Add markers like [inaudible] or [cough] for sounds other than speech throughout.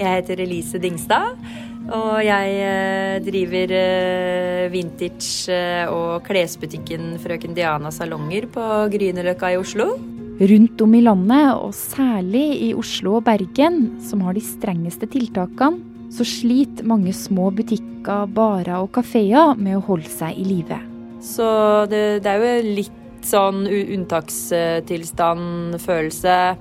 Jeg heter Elise Dingstad, og jeg eh, driver eh, vintage eh, og klesbutikken Frøken Diana Salonger på Grünerløkka i Oslo. Rundt om i landet, og særlig i Oslo og Bergen, som har de strengeste tiltakene, så sliter mange små butikker, barer og kafeer med å holde seg i live. Så det, det er jo litt sånn unntakstilstand-følelse.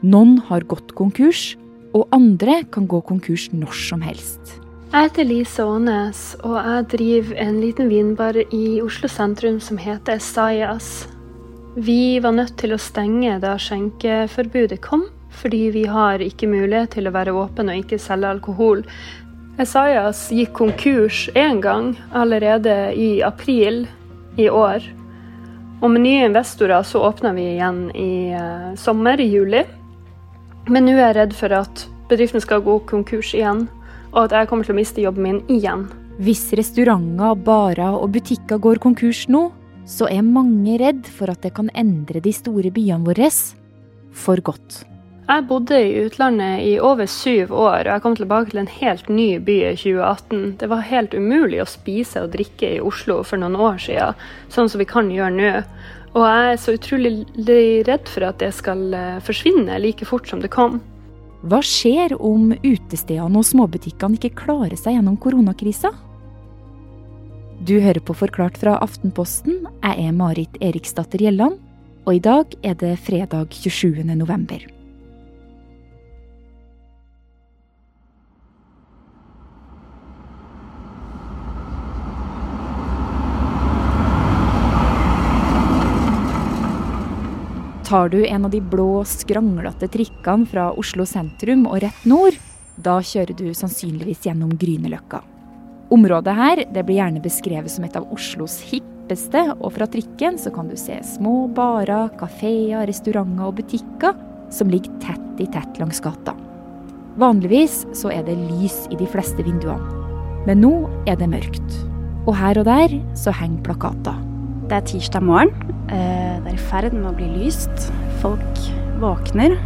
Noen har gått konkurs, og andre kan gå konkurs når som helst. Jeg heter Lise Aanes, og jeg driver en liten vinbar i Oslo sentrum som heter Sayas. Vi var nødt til å stenge da skjenkeforbudet kom, fordi vi har ikke mulighet til å være åpne og ikke selge alkohol. Esaias gikk konkurs én gang, allerede i april i år. Og med nye investorer så åpna vi igjen i uh, sommer, i juli. Men nå er jeg redd for at bedriften skal gå konkurs igjen, og at jeg kommer til å miste jobben min igjen. Hvis restauranter, barer og butikker går konkurs nå, så er mange redd for at det kan endre de store byene våre for godt. Jeg bodde i utlandet i over syv år, og jeg kom tilbake til en helt ny by i 2018. Det var helt umulig å spise og drikke i Oslo for noen år siden, sånn som vi kan gjøre nå. Og jeg er så utrolig redd for at det skal eh, forsvinne like fort som det kom. Hva skjer om utestedene og småbutikkene ikke klarer seg gjennom koronakrisa? Du hører på Forklart fra Aftenposten. Jeg er Marit Eriksdatter Gjelland, og i dag er det fredag 27. november. Tar du en av de blå, skranglete trikkene fra Oslo sentrum og rett nord, da kjører du sannsynligvis gjennom Grünerløkka. Området her det blir gjerne beskrevet som et av Oslos hippeste, og fra trikken så kan du se små barer, kafeer, restauranter og butikker som ligger tett i tett langs gata. Vanligvis så er det lys i de fleste vinduene, men nå er det mørkt. Og her og der så henger plakater. Det er tirsdag morgen. Eh, det er i ferd med å bli lyst. Folk våkner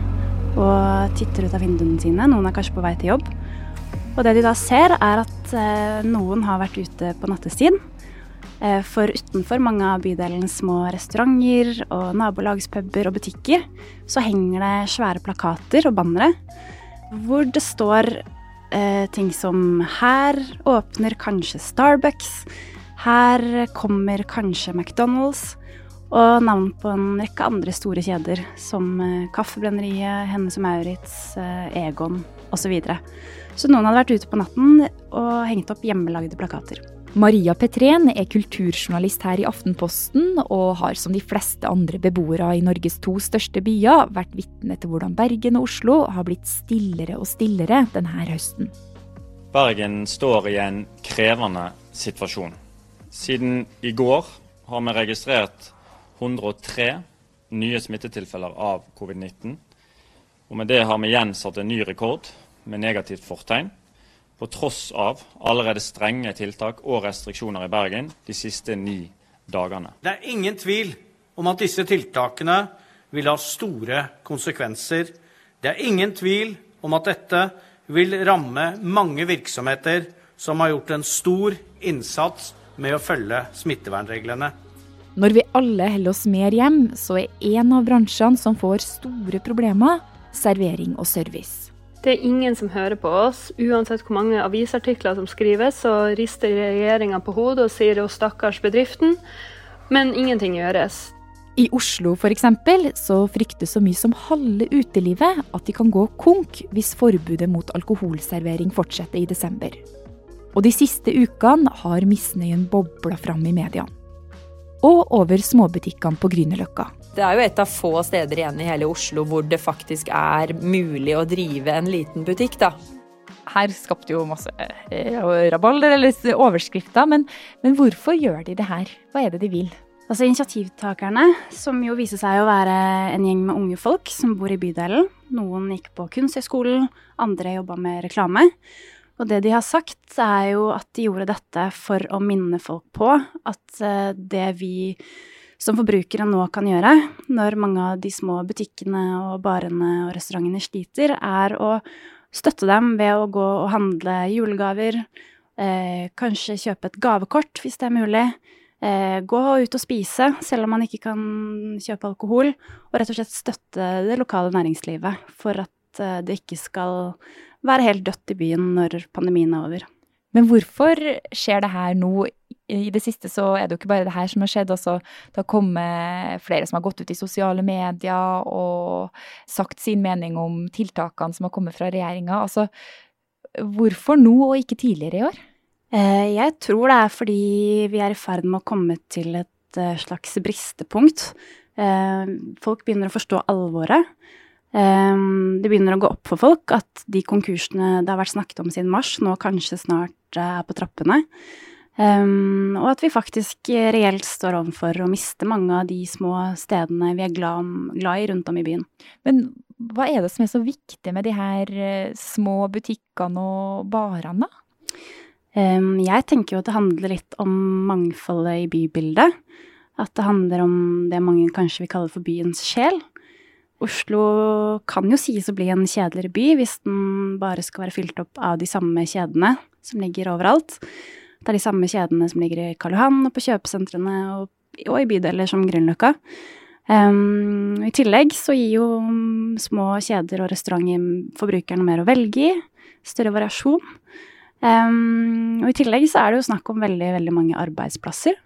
og titter ut av vinduene sine. Noen er kanskje på vei til jobb. Og det de da ser, er at eh, noen har vært ute på nattestid. Eh, for utenfor mange av bydelens små restauranter og nabolagspuber og butikker, så henger det svære plakater og bannere hvor det står ting som Her åpner kanskje Starbucks. Her kommer kanskje McDonald's og navn på en rekke andre store kjeder, som eh, Kaffebrenneriet, Hennes og Maurits, eh, Egon osv. Så, videre. så noen hadde vært ute på natten og hengt opp hjemmelagde plakater. Maria Petrén er kulturjournalist her i Aftenposten, og har som de fleste andre beboere i Norges to største byer vært vitne til hvordan Bergen og Oslo har blitt stillere og stillere denne høsten. Bergen står i en krevende situasjon. Siden i går har vi registrert 103 nye smittetilfeller av covid-19. Og med det har vi igjen satt en ny rekord med negativt fortegn, på tross av allerede strenge tiltak og restriksjoner i Bergen de siste ni dagene. Det er ingen tvil om at disse tiltakene vil ha store konsekvenser. Det er ingen tvil om at dette vil ramme mange virksomheter som har gjort en stor innsats med å følge smittevernreglene. Når vi alle holder oss mer hjem, så er en av bransjene som får store problemer, servering og service. Det er ingen som hører på oss. Uansett hvor mange avisartikler som skrives, så rister regjeringa på hodet og sier 'å, stakkars bedriften', men ingenting gjøres. I Oslo f.eks. så frykter så mye som halve utelivet at de kan gå konk hvis forbudet mot alkoholservering fortsetter i desember. Og de siste ukene har misnøyen bobla fram i mediene. Og over småbutikkene på Grünerløkka. Det er jo et av få steder igjen i hele Oslo hvor det faktisk er mulig å drive en liten butikk, da. Her skapte jo masse eh, rabalder eller overskrifter, men, men hvorfor gjør de det her? Hva er det de vil? Altså Initiativtakerne, som jo viser seg å være en gjeng med unge folk som bor i bydelen. Noen gikk på Kunsthøgskolen, andre jobba med reklame. Og det de har sagt, er jo at de gjorde dette for å minne folk på at eh, det vi som forbrukere nå kan gjøre, når mange av de små butikkene og barene og restaurantene sliter, er å støtte dem ved å gå og handle julegaver, eh, kanskje kjøpe et gavekort hvis det er mulig. Eh, gå ut og spise, selv om man ikke kan kjøpe alkohol. Og rett og slett støtte det lokale næringslivet for at eh, det ikke skal være helt dødt i byen når pandemien er over. Men hvorfor skjer det her nå? I det siste så er det jo ikke bare det her som har skjedd. også Det har kommet flere som har gått ut i sosiale medier og sagt sin mening om tiltakene som har kommet fra regjeringa. Altså, hvorfor nå og ikke tidligere i år? Eh, jeg tror det er fordi vi er i ferd med å komme til et eh, slags bristepunkt. Eh, folk begynner å forstå alvoret. Det begynner å gå opp for folk at de konkursene det har vært snakket om siden mars, nå kanskje snart er på trappene. og at vi faktisk reelt står overfor å miste mange av de små stedene vi er glad, glad i rundt om i byen. Men hva er det som er så viktig med de her små butikkene og barene, da? Jeg tenker jo at det handler litt om mangfoldet i bybildet. At det handler om det mange kanskje vil kalle for byens sjel. Oslo kan jo sies å bli en kjedeligere by hvis den bare skal være fylt opp av de samme kjedene som ligger overalt. Det er de samme kjedene som ligger i Karl Johan og på kjøpesentrene og, og, i bydeler som Grünerløkka. Um, I tillegg så gir jo små kjeder og restauranter forbrukerne mer å velge i. Større variasjon. Um, og i tillegg så er det jo snakk om veldig, veldig mange arbeidsplasser.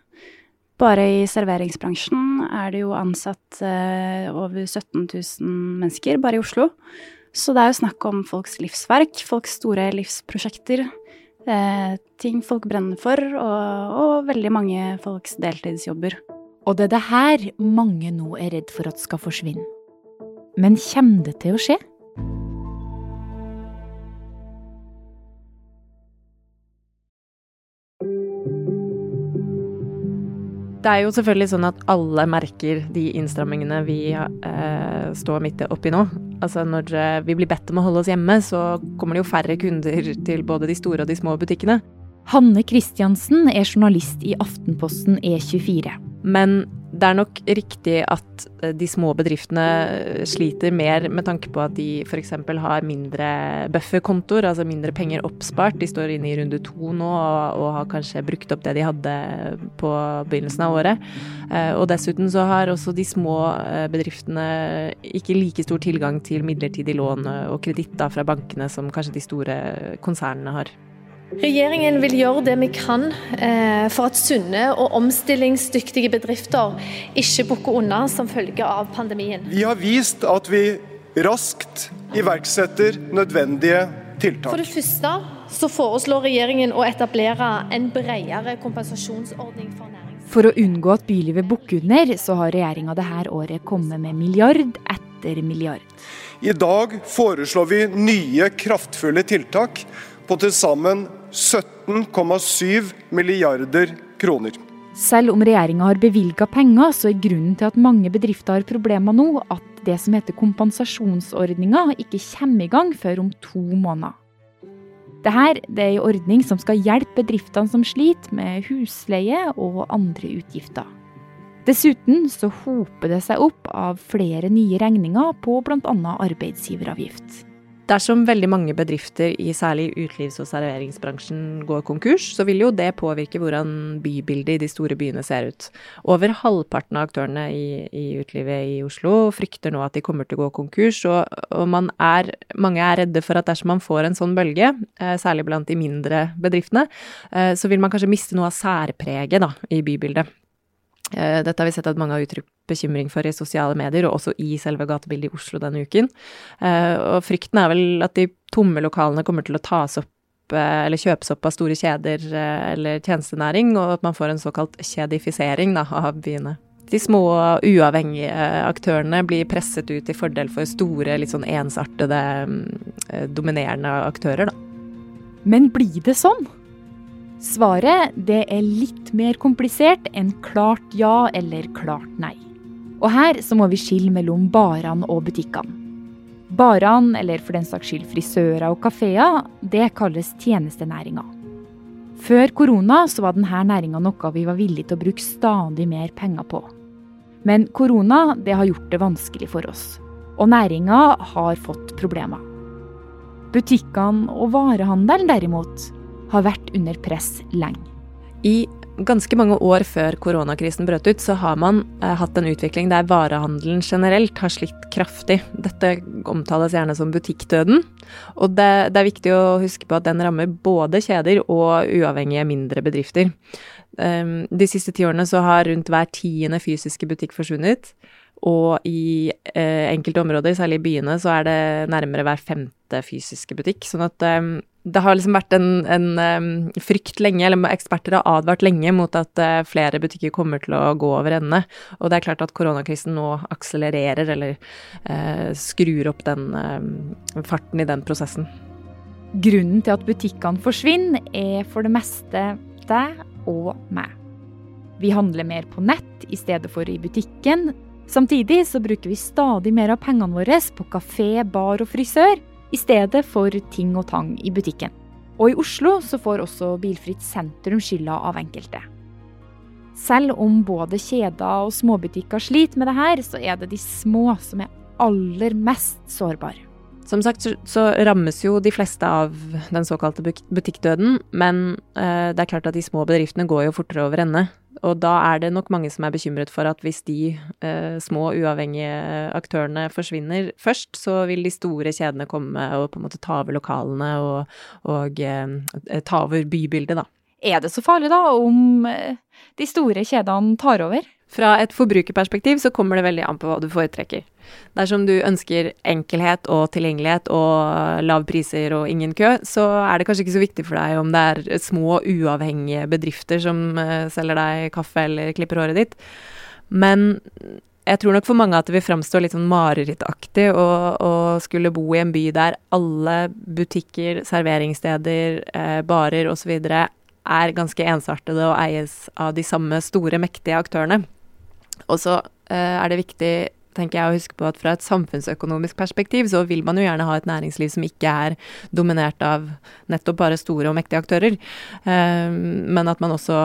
Bare i serveringsbransjen er det jo ansatt eh, over 17 000 mennesker bare i Oslo. Så det er jo snakk om folks livsverk, folks store livsprosjekter. Eh, ting folk brenner for, og, og veldig mange folks deltidsjobber. Og det er det her mange nå er redd for at skal forsvinne. Men kommer det til å skje? Det er jo selvfølgelig sånn at alle merker de innstrammingene vi eh, står midt oppi nå. Altså når vi blir bedt om å holde oss hjemme, så kommer det jo færre kunder til både de store og de små butikkene. Hanne Kristiansen er journalist i Aftenposten E24. Men det er nok riktig at eh, de små bedriftene eh, sliter mer med tanke på at de f.eks. har mindre bufferkontoer, altså mindre penger oppspart. De står inne i runde to nå og, og, har kanskje brukt opp det de hadde på begynnelsen av året. Eh, og dessuten så har også de små bedriftene ikke like stor tilgang til midlertidig lån og kreditt fra bankene som kanskje de store konsernene har. Regjeringen vil gjøre det vi kan eh, for at sunne og omstillingsdyktige bedrifter ikke bukker unna som følge av pandemien. Vi har vist at vi raskt iverksetter nødvendige tiltak. For det første så foreslår regjeringen å etablere en bredere kompensasjonsordning for næringslivet. For å unngå at bylivet bukker under, så har regjeringa dette året kommet med milliard etter milliard. I dag foreslår vi nye kraftfulle tiltak på til sammen 17,7 milliarder kroner. Selv om regjeringa har bevilga penger, så er grunnen til at mange bedrifter har problemer nå, at det som heter kompensasjonsordninga ikke kommer i gang før om to måneder. Dette det er en ordning som skal hjelpe bedriftene som sliter med husleie og andre utgifter. Dessuten så hoper det seg opp av flere nye regninger på bl.a. arbeidsgiveravgift. Dersom veldig mange bedrifter i særlig utelivs- og serveringsbransjen går konkurs, så vil jo det påvirke hvordan bybildet i de store byene ser ut. Over halvparten av aktørene i, i utelivet i Oslo frykter nå at de kommer til å gå konkurs, og, og er, mange er redde for at dersom man får en sånn bølge, eh, særlig blant de mindre bedriftene, eh, så vil man kanskje miste noe av særpreget da, i bybildet. Eh, dette har vi sett at mange har uttrykt bekymring for i sosiale medier, og også i selve gatebildet i Oslo denne uken. Eh, og frykten er vel at de tomme lokalene kommer til å tas opp eh, eller kjøpes opp av store kjeder eller tjenestenæring, og at man får en såkalt kjedifisering da, av byene. De små uavhengige aktørene blir presset ut til fordel for store, litt sånn ensartede, dominerende aktører, da. Men blir det sånn? Svaret det er litt mer komplisert enn klart ja eller klart nei. Og her så må vi skille mellom barene og butikkene. Barene, eller for den saks skyld frisører og kafeer, det kalles tjenestenæringa. Før korona så var denne næringa noe vi var villige til å bruke stadig mer penger på. Men korona det har gjort det vanskelig for oss. Og næringa har fått problemer. Butikkene og varehandelen derimot har vært under press lenge. I ganske mange år før koronakrisen brøt ut, så har man eh, hatt en utvikling der varehandelen generelt har slitt kraftig. Dette omtales gjerne som butikkdøden. Og det, det, er viktig å huske på at den rammer både kjeder og uavhengige mindre bedrifter. Um, de siste ti årene så har rundt hver tiende fysiske butikk forsvunnet. Og i eh, enkelte områder, særlig i byene, så er det nærmere hver femte fysiske butikk. Sånn at um, det har liksom vært en, en um, frykt lenge, eller eksperter har advart lenge mot at uh, flere butikker kommer til å gå over ende. Og det er klart at koronakrisen nå akselererer, eller uh, skrur opp den uh, farten i den prosessen. Grunnen til at butikkene forsvinner, er for det meste deg og meg. Vi handler mer på nett i stedet for i butikken. Samtidig så bruker vi stadig mer av pengene våre på kafé, bar og frisør i stedet for ting og tang i butikken. Og i Oslo så får også Bilfritt sentrum skylda av enkelte. Selv om både kjeder og småbutikker sliter med det her, så er det de små som er aller mest sårbare. Som sagt så, rammes jo de fleste av den såkalte butikkdøden, men eh, det er klart at de små bedriftene går jo fortere over ende. Og da er det nok mange som er bekymret for at hvis de eh, små, uavhengige aktørene forsvinner først, så vil de store kjedene komme og på en måte ta over lokalene og, og eh, ta over bybildet, da. Er det så farlig, da, om eh, de store kjedene tar over? Fra et forbrukerperspektiv så kommer det veldig an på hva du foretrekker. Dersom du ønsker enkelhet og tilgjengelighet og lav priser og ingen kø, så er det kanskje ikke så viktig for deg om det er små, uavhengige bedrifter som uh, selger deg kaffe eller klipper håret ditt. Men jeg tror nok for mange at det vil framstå litt sånn marerittaktig å, skulle bo i en by der alle butikker, serveringssteder, eh, barer osv. er ganske ensartede og eies av de samme store, mektige aktørene. Og så eh, er det viktig tenker jeg å huske på at fra et samfunnsøkonomisk perspektiv så vil man jo gjerne ha et næringsliv som ikke er dominert av nettopp bare store og mektige aktører, eh, men at man også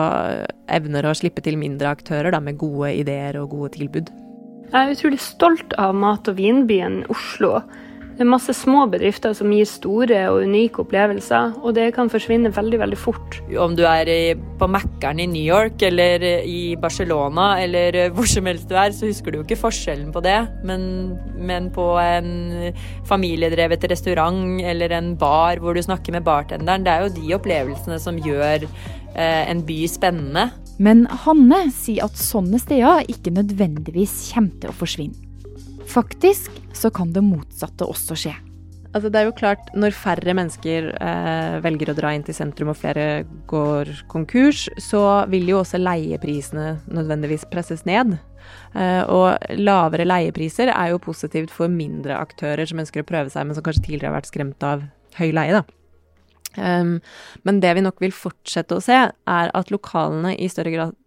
evner å slippe til mindre aktører da, med gode ideer og gode tilbud. Jeg er utrolig stolt av mat- og vinbyen Oslo. Det er masse små bedrifter som gir store og unike opplevelser, og det kan forsvinne veldig veldig fort. Om du er på Mækkern i New York eller i Barcelona eller hvor som helst du er, så husker du jo ikke forskjellen på det. Men, men på en familiedrevet restaurant eller en bar hvor du snakker med bartenderen, det er jo de opplevelsene som gjør eh, en by spennende. Men Hanne sier at sånne steder ikke nødvendigvis kommer til å forsvinne. Faktisk så kan det motsatte også skje. Altså det er jo klart, Når færre mennesker eh, velger å dra inn til sentrum og flere går konkurs, så vil jo også leieprisene nødvendigvis presses ned. Eh, og lavere leiepriser er jo positivt for mindre aktører som ønsker å prøve seg, men som kanskje tidligere har vært skremt av høy leie. da. Um, men det vi nok vil fortsette å se, er at lokalene i større grad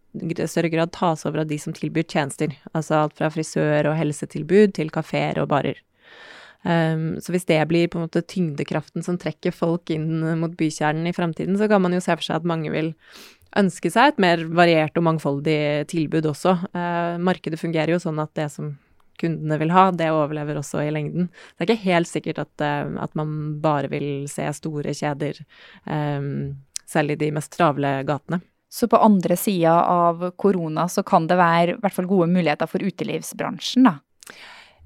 større grad tas over av de som tilbyr tjenester. Altså alt fra frisør og helsetilbud til kafeer og barer. Um, så hvis det blir på en måte tyngdekraften som trekker folk inn mot bykjernen i framtiden, så kan man jo se for seg at mange vil ønske seg et mer variert og mangfoldig tilbud også. Uh, markedet fungerer jo sånn at det som kundene vil ha, det overlever også i lengden. Det er ikke helt sikkert at, uh, at man bare vil se store kjeder, um, selv i de mest travle gatene. Så på andre sida av korona så kan det være i hvert fall gode muligheter for utelivsbransjen, da.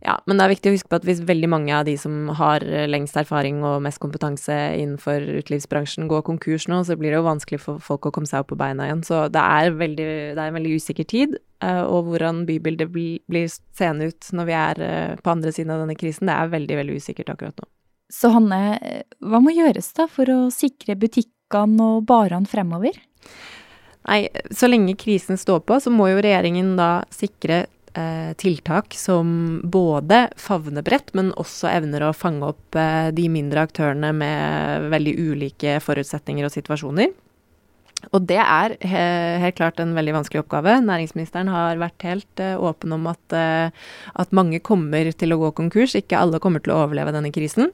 Ja, men det er viktig å huske på at hvis veldig mange av de som har lengst erfaring og mest kompetanse innenfor utelivsbransjen går konkurs nå, så blir det jo vanskelig for folk å komme seg opp på beina igjen. Så det er, veldig, det er en veldig usikker tid. Eh, og hvordan bybildet blir seende ut når vi er eh, på andre siden av denne krisen, det er veldig, veldig usikkert akkurat nå. Så Hanne, hva må gjøres da for å sikre butikkene og barene fremover? Nei, så lenge krisen står på, så må jo regjeringen da sikre eh, tiltak som både favner bredt, men også evner å fange opp eh, de mindre aktørene med veldig ulike forutsetninger og situasjoner. Og det er he helt klart en veldig vanskelig oppgave. Næringsministeren har vært helt uh, åpen om at, uh, at, mange kommer til å gå konkurs. Ikke alle kommer til å overleve denne krisen.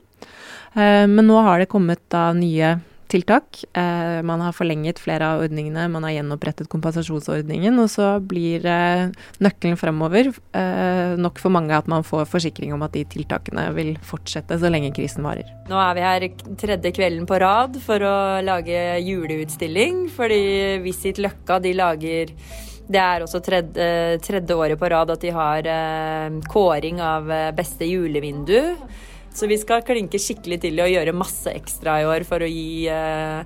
Uh, men nå har det kommet da nye tiltak. Eh, man har forlenget flere av ordningene, man har gjenopprettet kompensasjonsordningen. Og så blir eh, nøkkelen fremover eh, nok for mange at man får forsikring om at de tiltakene vil fortsette så lenge krisen varer. Nå er vi her tredje kvelden på rad for å lage juleutstilling, fordi Visit Løkka de lager det er også tredje, tredje året på rad at de har eh, kåring av eh, beste julevindu. Så vi skal klinke skikkelig til og gjøre masse ekstra i år for å gi eh,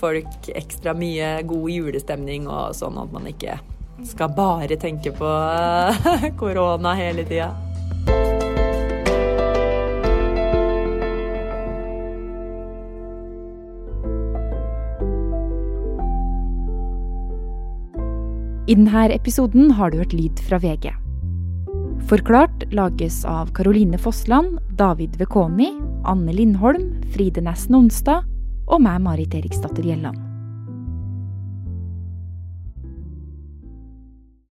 folk ekstra mye god julestemning og sånn at man ikke skal bare tenke på eh, [laughs] korona hele tida. I denne episoden har du hørt lyd fra VG. Forklart lages av Caroline Fossland, David Vekoni, Anne Lindholm, Fride Nesten Onsdag og meg, Marit Eriksdatter Gjelland.